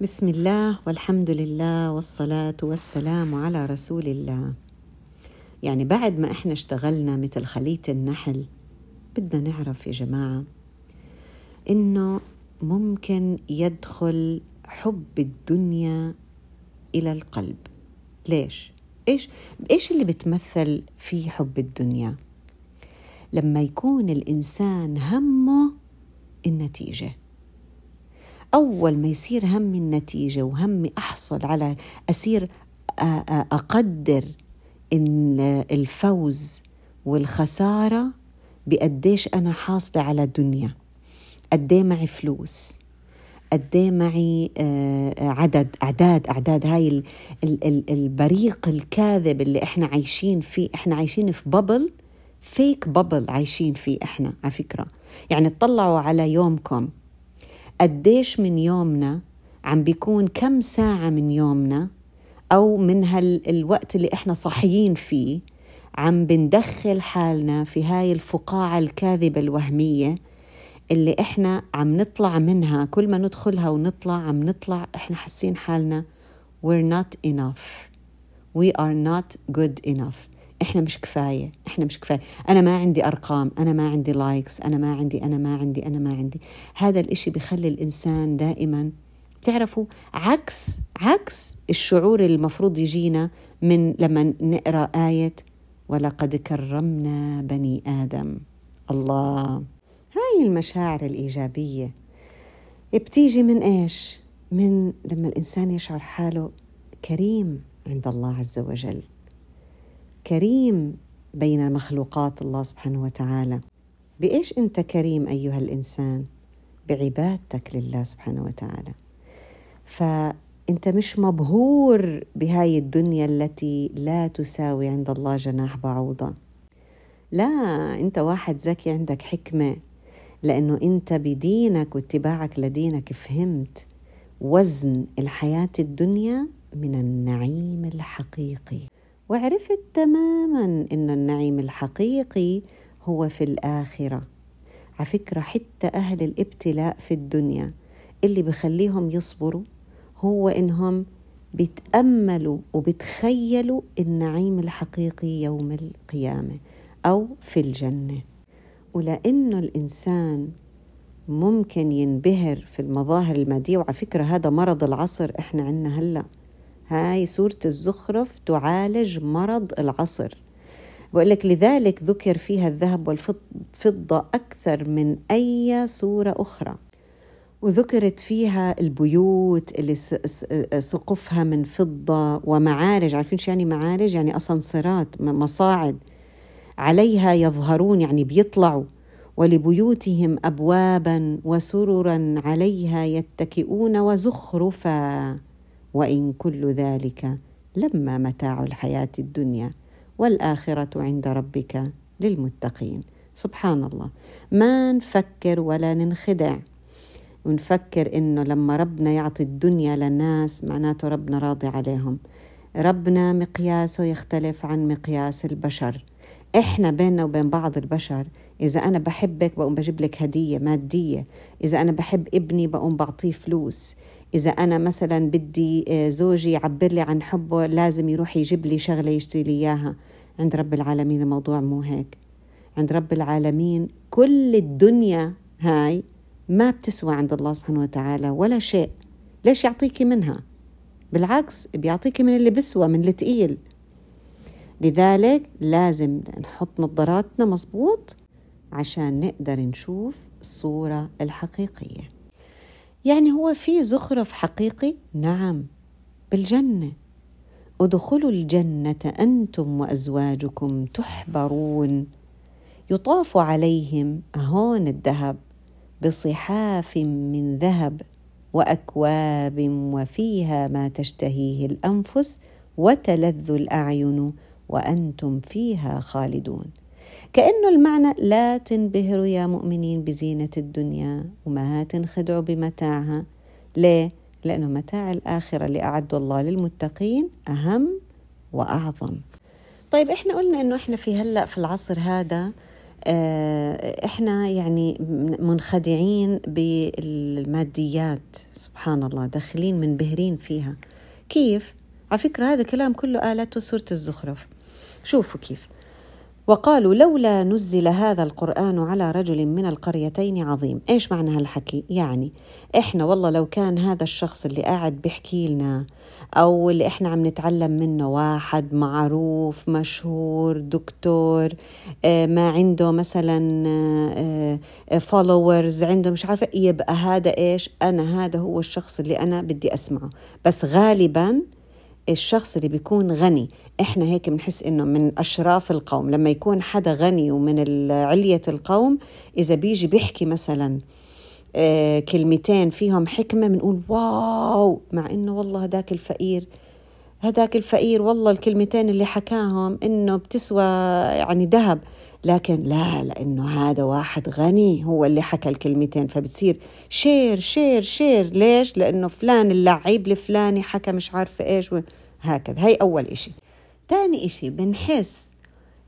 بسم الله والحمد لله والصلاة والسلام على رسول الله يعني بعد ما إحنا اشتغلنا مثل خلية النحل بدنا نعرف يا جماعة انه ممكن يدخل حب الدنيا إلى القلب ليش إيش إيش اللي بتمثل في حب الدنيا لما يكون الانسان همه النتيجه أول ما يصير همي النتيجة وهمي أحصل على أصير أقدر إن الفوز والخسارة بقديش أنا حاصلة على دنيا قديه معي فلوس قديه معي عدد أعداد أعداد هاي البريق الكاذب اللي إحنا عايشين فيه. إحنا عايشين في ببل فيك ببل عايشين فيه إحنا على فكرة. يعني اطلعوا على يومكم. قديش من يومنا عم بيكون كم ساعة من يومنا أو من هالوقت اللي إحنا صاحيين فيه عم بندخل حالنا في هاي الفقاعة الكاذبة الوهمية اللي إحنا عم نطلع منها. كل ما ندخلها ونطلع عم نطلع إحنا حاسين حالنا we're not enough. We are not good enough. إحنا مش كفاية إحنا مش كفاية. أنا ما عندي أرقام أنا ما عندي لايكس أنا ما عندي أنا ما عندي أنا ما عندي. هذا الإشي بخلي الإنسان دائما بتعرفوا؟ عكس عكس الشعور اللي المفروض يجينا من لما نقرأ آية ولقد كرمنا بني آدم. الله. هاي المشاعر الإيجابية. بتيجي من إيش؟ من لما الإنسان يشعر حاله كريم عند الله عز وجل. كريم بين مخلوقات الله سبحانه وتعالى. بإيش أنت كريم أيها الإنسان؟ بعبادتك لله سبحانه وتعالى. فأنت مش مبهور بهاي الدنيا التي لا تساوي عند الله جناح بعوضة. لا أنت واحد ذكي عندك حكمة لأنه أنت بدينك واتباعك لدينك فهمت وزن الحياة الدنيا من النعيم الحقيقي. وعرفت تماما إن النعيم الحقيقي هو في الآخرة. على فكرة حتى أهل الابتلاء في الدنيا اللي بخليهم يصبروا هو إنهم بيتأملوا وبتخيلوا النعيم الحقيقي يوم القيامة أو في الجنة. ولأنه الإنسان ممكن ينبهر في المظاهر المادية وعلى فكرة هذا مرض العصر إحنا عندنا هلأ. هاي سورة الزخرف تعالج مرض العصر. بقول لك لذلك ذكر فيها الذهب والفضة أكثر من أي سورة أخرى. وذكرت فيها البيوت اللي سقفها من فضة ومعارج. عارفين شو يعني معارج؟ يعني أسانسيرات مصاعد. عليها يظهرون يعني بيطلعوا. ولبيوتهم أبوابا وسررا عليها يتكئون وزخرفا. وإن كل ذلك لما متاع الحياة الدنيا والآخرة عند ربك للمتقين. سبحان الله. ما نفكر ولا ننخدع. ونفكر إنه لما ربنا يعطي الدنيا للناس معناته ربنا راضي عليهم. ربنا مقياسه يختلف عن مقياس البشر. إحنا بيننا وبين بعض البشر إذا أنا بحبك بقوم بجيب لك هدية مادية إذا أنا بحب ابني بقوم بعطيه فلوس إذا أنا مثلا بدي آه، زوجي يعبر لي عن حبه لازم يروح يجيب لي شغلة يشتري لي إياها. عند رب العالمين الموضوع مو هيك. عند رب العالمين كل الدنيا هاي ما بتسوى عند الله سبحانه وتعالى ولا شيء. ليش يعطيكي منها؟ بالعكس بيعطيكي من اللي بسوى من التقيل. لذلك لازم نحط نظاراتنا مزبوط عشان نقدر نشوف الصورة الحقيقية. يعني هو في زخرف حقيقي؟ نعم بالجنة. ادخلوا الجنة أنتم وأزواجكم تحبرون. يطاف عليهم هون الذهب بصحاف من ذهب وأكواب وفيها ما تشتهيه الأنفس وتلذ الأعين. وأنتم فيها خالدون. كأنه المعنى لا تنبهروا يا مؤمنين بزينة الدنيا وما تنخدعوا بمتاعها. ليه؟ لأنه متاع الآخرة اللي أعده الله للمتقين أهم وأعظم. طيب إحنا قلنا إنه إحنا في هلأ في العصر هذا آه، إحنا يعني منخدعين بالماديات. سبحان الله داخلين منبهرين فيها. كيف؟ على فكرة هذا كلام كله آلته سورة الزخرف. شوفوا كيف وقالوا لولا نزل هذا القرآن على رجل من القريتين عظيم إيش معنى هالحكي؟ يعني إحنا والله لو كان هذا الشخص اللي قاعد بيحكي لنا أو اللي إحنا عم نتعلم منه واحد معروف مشهور دكتور آه، ما عنده مثلا followers آه، آه، عنده مش عارفة يبقى هذا إيش؟ أنا هذا هو الشخص اللي أنا بدي أسمعه بس غالباً الشخص اللي بيكون غني. إحنا هيك بنحس إنه من أشراف القوم. لما يكون حدا غني ومن علية القوم إذا بيجي بيحكي مثلا آه كلمتين فيهم حكمة بنقول wow مع إنه والله هداك الفقير. هداك الفقير والله الكلمتين اللي حكاهم إنه بتسوى يعني ذهب. لكن لا لأنه هذا واحد غني هو اللي حكى الكلمتين فبتصير share share share. ليش؟ لأنه فلان اللعيب الفلاني حكى مش عارفة إيش هكذا. هي أول إشي. ثاني إشي بنحس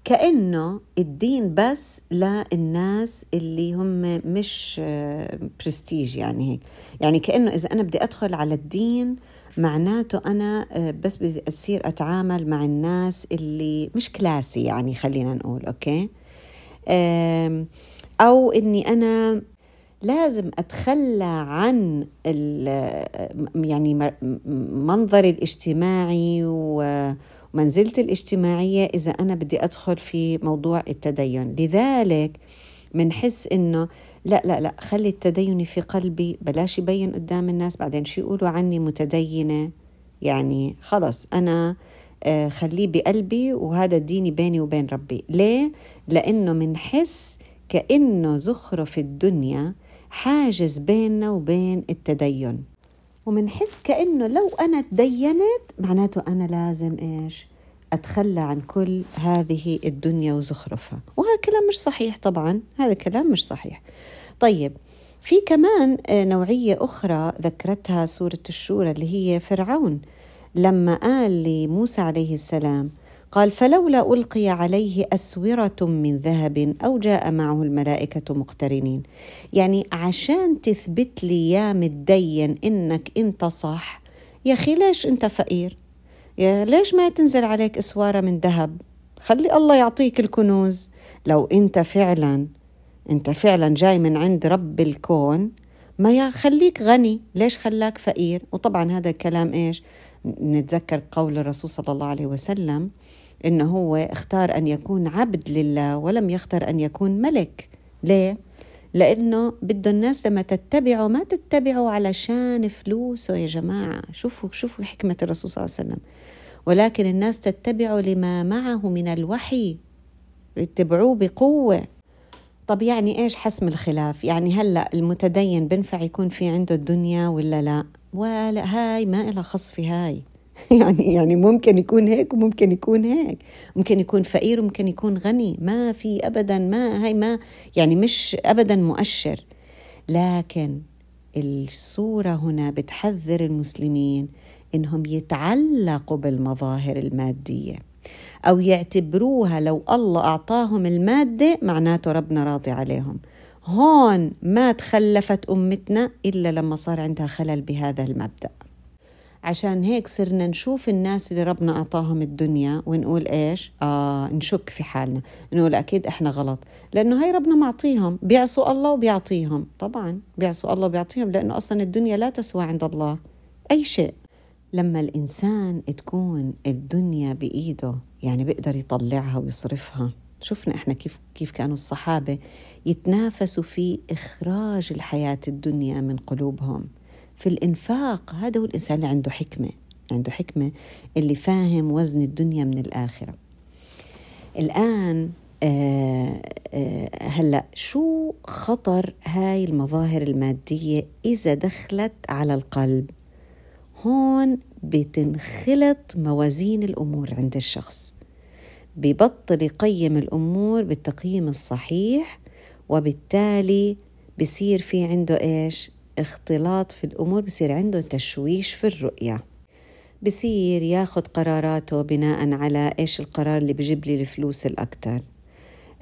كأنه الدين بس للناس اللي هم مش برستيج يعني هيك. يعني كأنه إذا أنا بدي أدخل على الدين معناته أنا آه، بس بصير أتعامل مع الناس اللي مش كلاسي يعني خلينا نقول أوكي؟ أو إني أنا لازم أتخلى عن يعني منظري الاجتماعي ومنزلتي الاجتماعية إذا أنا بدي أدخل في موضوع التدين. لذلك منحس إنه لا لا لا خلي التدين في قلبي بلاش يبين قدام الناس بعدين شو يقولوا عني متدينة؟ يعني خلص آه، خليه بقلبي وهذا ديني بيني وبين ربي. ليه؟ لأنه منحس كأنه زخرف الدنيا حاجز بيننا وبين التدين. ومنحس كأنه لو أنا تدينت معناته أنا لازم إيش؟ أتخلى عن كل هذه الدنيا وزخرفها. وهذا كلام مش صحيح طبعا هذا كلام مش صحيح. طيب في كمان آه، نوعية أخرى ذكرتها سورة الشورى اللي هي فرعون. لما قال لموسى عليه السلام قال فلولا ألقي عليه أسورة من ذهب أو جاء معه الملائكة مقترنين. يعني عشان تثبت لي يا متدين إنك أنت صح يا أخي ليش أنت فقير؟ يا ليش ما تنزل عليك أسوارة من ذهب؟ خلي الله يعطيك الكنوز. لو أنت فعلا أنت فعلا جاي من عند رب الكون ما يخليك غني. ليش خلاك فقير؟ وطبعا هذا الكلام إيش؟ نتذكر قول الرسول صلى الله عليه وسلم إنه هو اختار أن يكون عبد لله ولم يختار أن يكون ملك. ليه؟ لأنه بده الناس لما تتبعه ما تتبعه علشان فلوسه يا جماعة. شوفوا شوفوا حكمة الرسول صلى الله عليه وسلم. ولكن الناس تتبعه لما معه من الوحي. يتبعوه بقوة. طب يعني إيش حسم الخلاف؟ يعني هلأ المتدين بنفع يكون في عنده الدنيا ولا لا؟ ولا هاي ما إلها خص في هاي. يعني يعني ممكن يكون هيك وممكن يكون هيك. ممكن يكون فقير وممكن يكون غني. ما في ابدا ما هاي ما يعني مش ابدا مؤشر. لكن الصورة هنا بتحذر المسلمين إنهم يتعلقوا بالمظاهر المادية أو يعتبروها لو الله أعطاهم المادة معناته ربنا راضي عليهم. هون ما تخلفت أمتنا إلا لما صار عندها خلل بهذا المبدأ. عشان هيك صرنا نشوف الناس اللي ربنا أعطاهم الدنيا ونقول إيش؟ آه نشك في حالنا. نقول أكيد إحنا غلط. لأنه هاي ربنا معطيهم. بيعصوا الله وبيعطيهم. طبعا بيعصوا الله وبيعطيهم لأنه أصلا الدنيا لا تسوى عند الله. أي شيء. لما الإنسان تكون الدنيا بإيده يعني بيقدر يطلعها ويصرفها. شفنا إحنا كيف كيف كانوا الصحابة يتنافسوا في إخراج الحياة الدنيا من قلوبهم. في الإنفاق هذا هو الإنسان اللي عنده حكمة. عنده حكمة اللي فاهم وزن الدنيا من الآخرة. الآن آه آه هلأ شو خطر هاي المظاهر المادية إذا دخلت على القلب؟ هون بتنخلط موازين الأمور عند الشخص. ببطل يقيم الأمور بالتقييم الصحيح وبالتالي بصير في عنده إيش؟ اختلاط في الأمور بصير عنده تشويش في الرؤية. بصير ياخد قراراته بناء على إيش القرار اللي بجيب لي الفلوس الأكتر.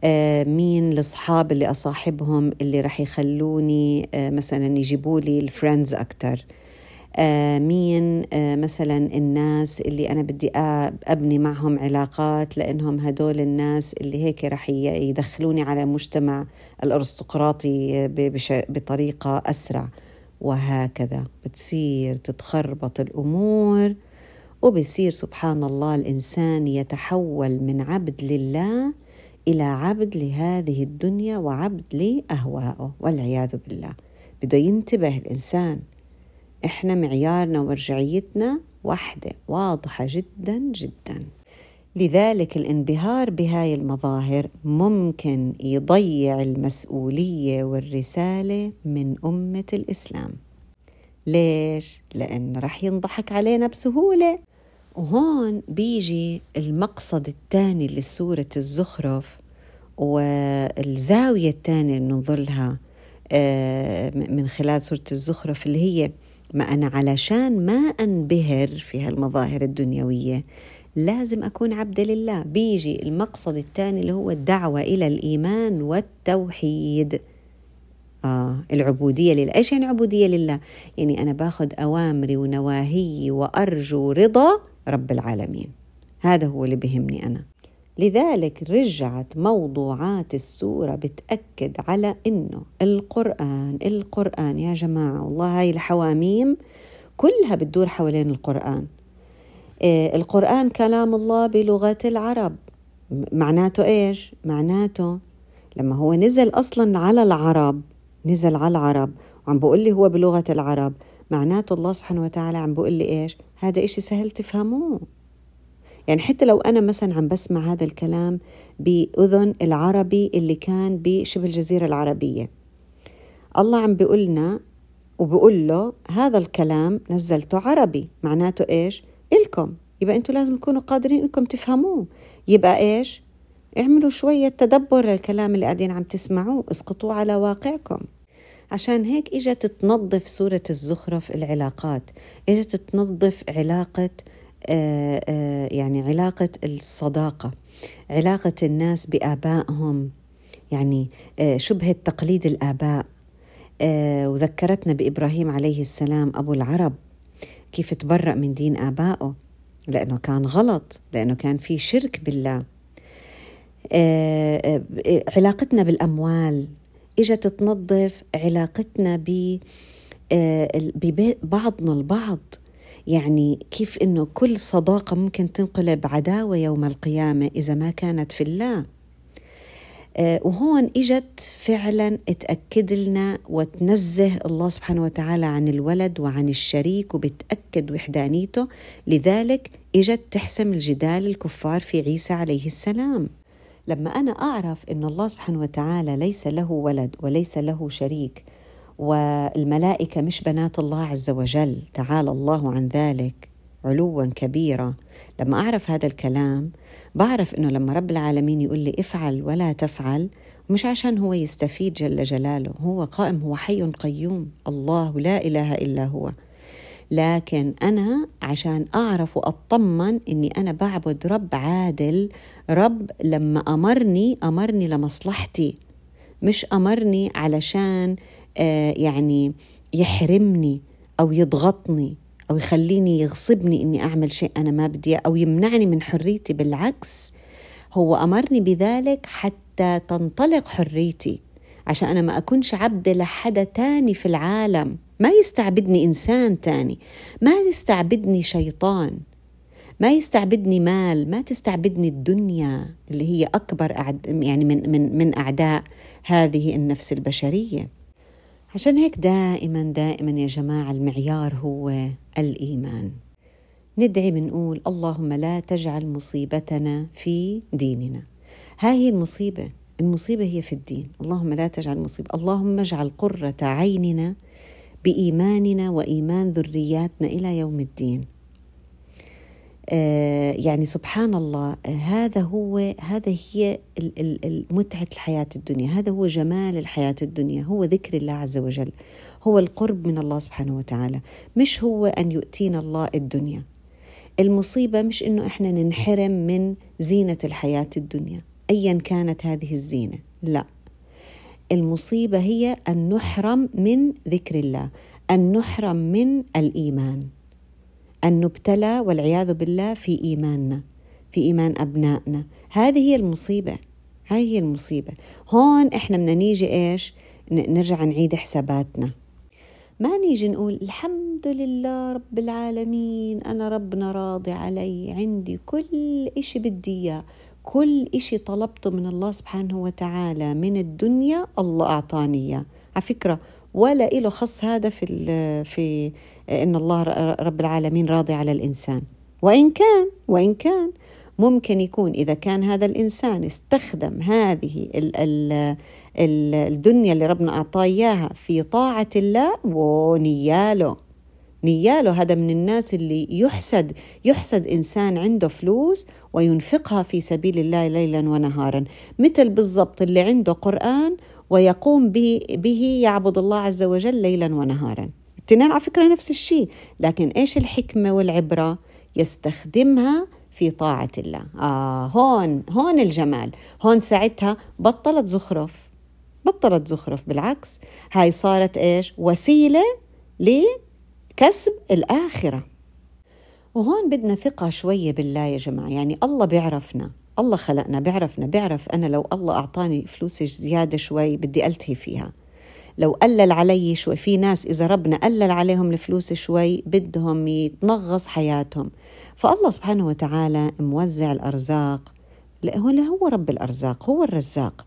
آه، مين الأصحاب اللي أصاحبهم اللي رح يخلوني آه، مثلا يجيبوا لي الفريندز أكتر. مين مثلا الناس اللي أنا بدي أبني معهم علاقات لأنهم هدول الناس اللي هيك رح يدخلوني على المجتمع الأرستقراطي بطريقة أسرع. وهكذا. بتصير تتخربط الأمور وبصير سبحان الله الإنسان يتحول من عبد لله إلى عبد لهذه الدنيا وعبد لأهوائه والعياذ بالله. بده ينتبه الإنسان. إحنا معيارنا ومرجعيتنا واحدة واضحة جدا جدا. لذلك الانبهار بهاي المظاهر ممكن يضيع المسؤولية والرسالة من أمة الإسلام. ليش؟ لأنه رح ينضحك علينا بسهولة. وهون بيجي المقصد الثاني لسورة الزخرف والزاوية الثانية اللي ننظر آه، من خلال سورة الزخرف اللي هي ما أنا علشان ما أنبهر في هالمظاهر الدنيوية لازم أكون عبد لله. بيجي المقصد الثاني اللي هو الدعوة إلى الإيمان والتوحيد. آه العبودية لله. إيش يعني عبودية لله؟ يعني أنا باخذ أوامري ونواهي وأرجو رضا رب العالمين. هذا هو اللي بهمني أنا. لذلك رجعت موضوعات السورة بتأكد على إنه القرآن القرآن يا جماعة والله هاي الحواميم كلها بتدور حوالين القرآن. إيه القرآن كلام الله بلغة العرب. معناته إيش؟ معناته لما هو نزل أصلا على العرب نزل على العرب وعم بقول لي هو بلغة العرب معناته الله سبحانه وتعالى عم بقول لي إيش؟ هذا إشي سهل تفهموه. يعني حتى لو أنا مثلا عم بسمع هذا الكلام بأذن العربي اللي كان بشبه الجزيرة العربية. الله عم بيقولنا وبقول له هذا الكلام نزلته عربي معناته إيش؟ إلكم. يبقى أنتم لازم تكونوا قادرين إنكم تفهموه. يبقى إيش؟ اعملوا شوية تدبر للكلام اللي قاعدين عم تسمعوه اسقطوه على واقعكم. عشان هيك إجت تنظف سورة الزخرف العلاقات. إجت تنظف علاقة يعني علاقة الصداقة علاقة الناس بآبائهم يعني آه، شبهة تقليد الآباء. وذكرتنا بإبراهيم عليه السلام أبو العرب كيف تبرأ من دين آبائه لأنه كان غلط لأنه كان في شرك بالله. علاقتنا بالأموال إجت تنظف علاقتنا ب آه، ببعضنا البعض. يعني كيف إنه كل صداقة ممكن تنقلب عداوة يوم القيامة إذا ما كانت في الله. آه، وهون إجت فعلا تأكد لنا وتنزه الله سبحانه وتعالى عن الولد وعن الشريك وبتأكد وحدانيته. لذلك إجت تحسم الجدال الكفار في عيسى عليه السلام. لما أنا أعرف أن الله سبحانه وتعالى ليس له ولد وليس له شريك والملائكة مش بنات الله عز وجل. تعالى الله عن ذلك علوا كبيرا لما أعرف هذا الكلام بعرف أنه لما رب العالمين يقول لي افعل ولا تفعل مش عشان هو يستفيد جل جلاله هو قائم هو حي قيوم. الله لا إله إلا هو. لكن أنا عشان أعرف وأطمن إني أنا بعبد رب عادل رب لما أمرني أمرني لمصلحتي مش أمرني علشان يعني يحرمني أو يضغطني أو يخليني يغصبني إني أعمل شيء أنا ما بدي أو يمنعني من حريتي. بالعكس هو أمرني بذلك حتى تنطلق حريتي عشان أنا ما أكونش عبد لحدا تاني في العالم. ما يستعبدني إنسان تاني ما يستعبدني شيطان ما يستعبدني مال ما تستعبدني الدنيا اللي هي أكبر أعد يعني من, من, من أعداء هذه النفس البشرية. عشان هيك دائما دائما يا جماعة المعيار هو الإيمان. ندعي بنقول اللهم لا تجعل مصيبتنا في ديننا. هاي المصيبة المصيبة هي في الدين. اللهم لا تجعل مصيبة. اللهم اجعل قرة عيننا بإيماننا وإيمان ذرياتنا إلى يوم الدين. يعني سبحان الله آه هذا هو هذا هي متعة الحياة الدنيا. هذا هو جمال الحياة الدنيا. هو ذكر الله عز وجل. هو القرب من الله سبحانه وتعالى. مش هو أن يؤتينا الله الدنيا. المصيبة مش إنه إحنا ننحرم من زينة الحياة الدنيا. أيا كانت هذه الزينة. لا. المصيبة هي أن نحرم من ذكر الله أن نحرم من الإيمان. أن نبتلى والعياذ بالله في إيماننا في إيمان أبنائنا. هذه هي المصيبة هاي هي المصيبة. هون إحنا بدنا نيجي إيش؟ نرجع نعيد حساباتنا. ما نيجي نقول الحمد لله رب العالمين أنا ربنا راضي علي عندي كل إشي بدي إياه. كل إشي طلبته من الله سبحانه وتعالى من الدنيا الله أعطاني إياه. على فكرة ولا إله خص هذا في في إن الله رب العالمين راضي على الإنسان. وإن كان وإن كان ممكن يكون إذا كان هذا الإنسان استخدم هذه ال ال الدنيا اللي ربنا أعطاه إياها في طاعة الله ونياله نياله هذا من الناس اللي يحسد يحسد إنسان عنده فلوس وينفقها في سبيل الله ليلا ونهارا. مثل بالضبط اللي عنده قرآن ويقوم به, به يعبد الله عز وجل ليلا ونهارا. الاثنين على فكرة نفس الشيء لكن إيش الحكمة والعبرة يستخدمها في طاعة الله؟ آه هون هون الجمال. هون ساعتها بطلت زخرف بطلت زخرف بالعكس. هاي صارت إيش؟ وسيلة لكسب الآخرة. وهون بدنا ثقة شوية بالله يا جماعة. يعني الله بيعرفنا الله خلقنا بيعرفنا بيعرف أنا لو الله أعطاني فلوس زيادة شوي بدي ألتهي فيها. لو قلل علي شوي في ناس إذا ربنا قلل عليهم الفلوس شوي بدهم يتنغص حياتهم. فالله سبحانه وتعالى موزع الأرزاق. هو هو رب الأرزاق هو الرزاق.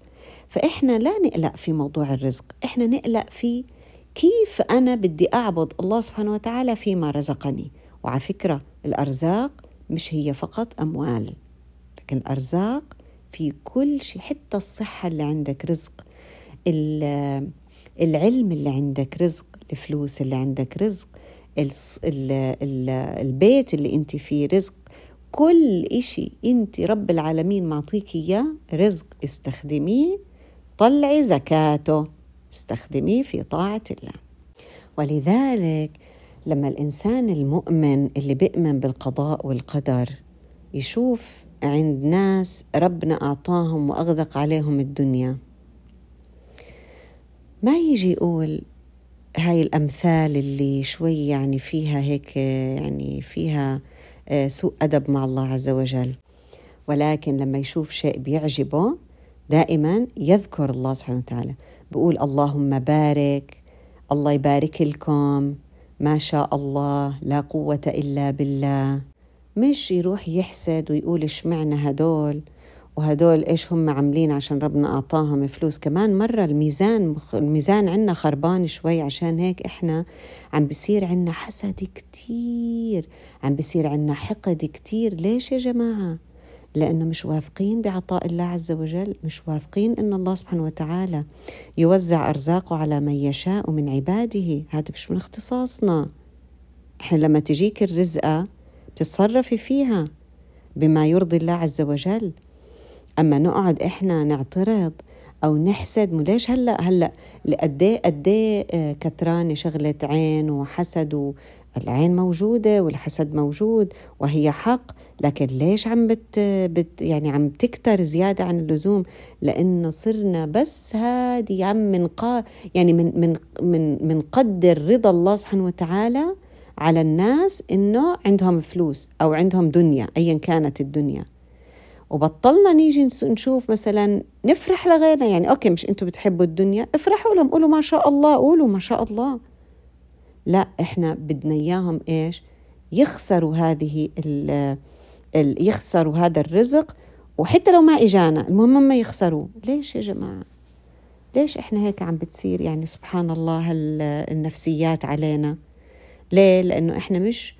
فإحنا لا نقلق في موضوع الرزق إحنا نقلق في كيف أنا بدي أعبد الله سبحانه وتعالى فيما رزقني. وعلى فكرة الأرزاق مش هي فقط أموال لكن الأرزاق في كل شيء حتى الصحة اللي عندك رزق العلم اللي عندك رزق الفلوس اللي عندك رزق البيت اللي انت فيه رزق. كل إشي انت رب العالمين معطيك إياه رزق استخدميه طلعي زكاته. استخدميه في طاعة الله. ولذلك لما الإنسان المؤمن اللي بيؤمن بالقضاء والقدر يشوف عند ناس ربنا أعطاهم وأغدق عليهم الدنيا. ما يجي يقول هاي الأمثال اللي شوي يعني فيها هيك يعني فيها آه، سوء أدب مع الله عز وجل. ولكن لما يشوف شيء بيعجبه دائما يذكر الله سبحانه وتعالى. بقول اللهم بارك الله يبارك لكم. ما شاء الله لا قوة إلا بالله. مش يروح يحسد ويقول اشمعنا هدول؟ وهدول إيش هم عاملين عشان ربنا أعطاهم فلوس؟ كمان مرة الميزان الميزان عندنا خربان شوي عشان هيك إحنا عم بصير عندنا حسد كتير عم بصير عندنا حقد كتير. ليش يا جماعة؟ لأنه مش واثقين بعطاء الله عز وجل مش واثقين إن الله سبحانه وتعالى يوزع أرزاقه على من يشاء من عباده. هذا مش من اختصاصنا. إحنا لما تجيك الرزقة بتتصرفي فيها بما يرضي الله عز وجل. أما نقعد إحنا نعترض أو نحسد ليش هلأ هلأ قد إيه قد إيه كترانه شغلة عين وحسد والعين موجودة والحسد موجود وهي حق لكن ليش عم بت, بت يعني عم تكتر زيادة عن اللزوم؟ لأنه صرنا بس هذه عم من قا يعني من من من من قدر رضا الله سبحانه وتعالى على الناس إنه عندهم فلوس أو عندهم دنيا ايا كانت الدنيا. وبطلنا نيجي نشوف مثلا نفرح لغيرنا. يعني أوكي مش أنتم بتحبوا الدنيا افرحوا لهم قولوا ما شاء الله قولوا ما شاء الله. لا إحنا بدنا إياهم إيش؟ يخسروا هذه ال ال يخسروا هذا الرزق وحتى لو ما إجانا المهم ما يخسروا ليش يا جماعة؟ ليش إحنا هيك عم بتصير؟ يعني سبحان الله النفسيات علينا. ليه؟ لأنه إحنا مش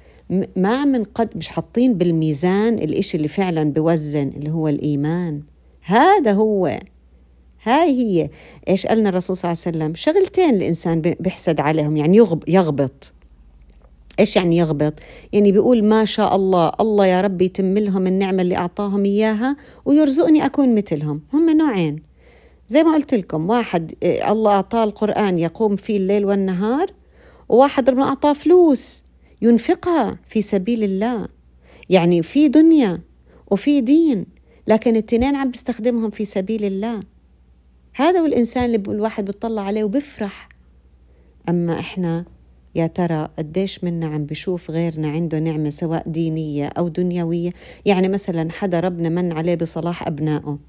ما من قد مش حاطين بالميزان الإشي اللي فعلا بوزن اللي هو الإيمان. هذا هو. هاي هي. إيش قالنا الرسول صلى الله عليه وسلم؟ شغلتين الإنسان بيحسد عليهم يعني يغب يغبط. إيش يعني يغبط؟ يعني بيقول ما شاء الله الله يا رب يتم لهم النعمة اللي أعطاهم إياها ويرزقني أكون مثلهم. هم نوعين. زي ما قلت لكم واحد إيه، الله أعطاه القرآن يقوم فيه الليل والنهار وواحد ربنا أعطاه فلوس. ينفقها في سبيل الله. يعني في دنيا وفي دين لكن التنين عم بيستخدمهم في سبيل الله. هذا هو الإنسان اللي الواحد بيطلع عليه وبفرح. أما إحنا يا ترى قديش منا عم بشوف غيرنا عنده نعمة سواء دينية أو دنيوية؟ يعني مثلا حدا ربنا من عليه بصلاح أبنائه.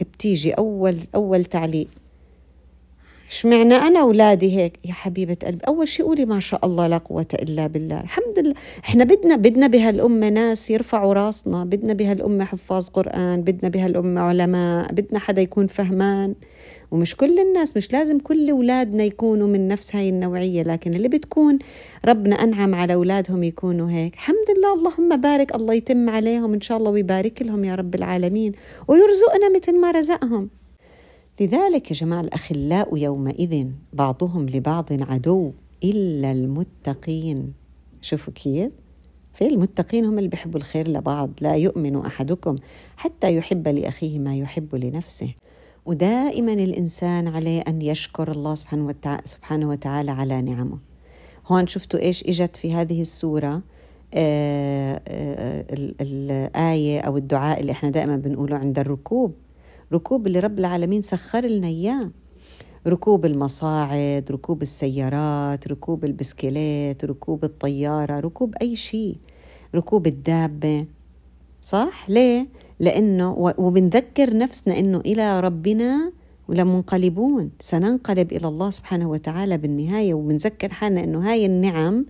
بتيجي أول أول تعليق. اشمعنى أنا أولادي هيك؟ يا حبيبة قلبي أول شيء قولي ما شاء الله لا قوة إلا بالله. الحمد لله. إحنا بدنا بدنا بهالأمة ناس يرفعوا راسنا. بدنا بهالأمة حفاظ قرآن بدنا بهالأمة علماء بدنا حدا يكون فهمان. ومش كل الناس مش لازم كل أولادنا يكونوا من نفس هاي النوعية لكن اللي بتكون ربنا أنعم على أولادهم يكونوا هيك. الحمد لله اللهم بارك. الله يتم عليهم. إن شاء الله ويبارك لهم يا رب العالمين. ويرزقنا مثل ما رزقهم. لذلك يا جماعة الأخلاء يومئذ بعضهم لبعض عدو إلا المتقين. شوفوا كيف. في المتقين هم اللي بيحبوا الخير لبعض لا يؤمن أحدكم حتى يحب لأخيه ما يحب لنفسه. ودائما الإنسان عليه أن يشكر الله سبحانه وتعالى, سبحانه وتعالى على نعمه. هون شفتوا إيش إجت في هذه السورة؟ آه آه الآية أو الدعاء اللي إحنا دائما بنقوله عند الركوب. ركوب اللي رب العالمين سخر لنا إياه. ركوب المصاعد ركوب السيارات ركوب البسكليت ركوب الطيارة ركوب أي شيء. ركوب الدابة. صح؟ ليه؟ لأنه وبنذكر نفسنا أنه إلى ربنا ولمنقلبون سننقلب إلى الله سبحانه وتعالى بالنهاية. وبنذكر حالنا أنه هاي النعم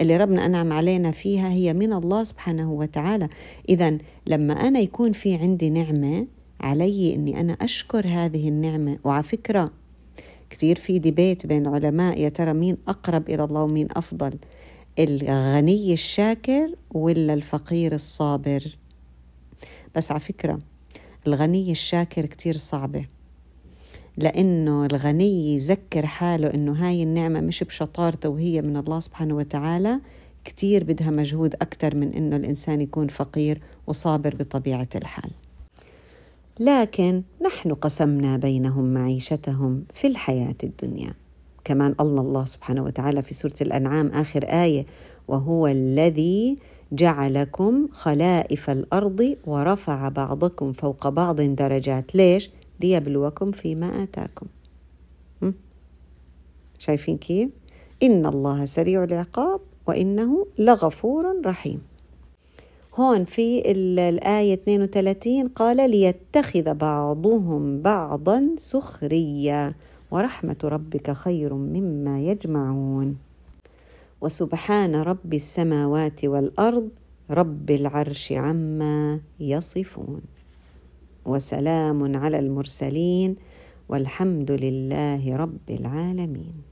اللي ربنا أنعم علينا فيها هي من الله سبحانه وتعالى. إذا لما أنا يكون في عندي نعمة علي إني أنا أشكر هذه النعمة. وعلى فكرة كثير في ديبيت بين علماء يا ترى مين أقرب إلى الله ومين أفضل؟ الغني الشاكر ولا الفقير الصابر؟ بس على فكرة الغني الشاكر كثير صعبة. لأنه الغني يذكر حاله إنه هاي النعمة مش بشطارته وهي من الله سبحانه وتعالى. كتير بدها مجهود أكثر من إنه الإنسان يكون فقير وصابر بطبيعة الحال. لكن نحن قسمنا بينهم معيشتهم في الحياة الدنيا. كمان الله الله سبحانه وتعالى في سورة الأنعام آخر آية وهو الذي جعلكم خلائف الأرض ورفع بعضكم فوق بعض درجات. ليش؟ ليبلوكم فيما آتاكم. شايفين كيف؟ إن الله سريع العقاب وإنه لغفور رحيم. هون في الآية 32 قال ليتخذ بعضهم بعضا سخريا ورحمة ربك خير مما يجمعون. وسبحان رب السماوات والأرض رب العرش عما يصفون. وسلام على المرسلين والحمد لله رب العالمين.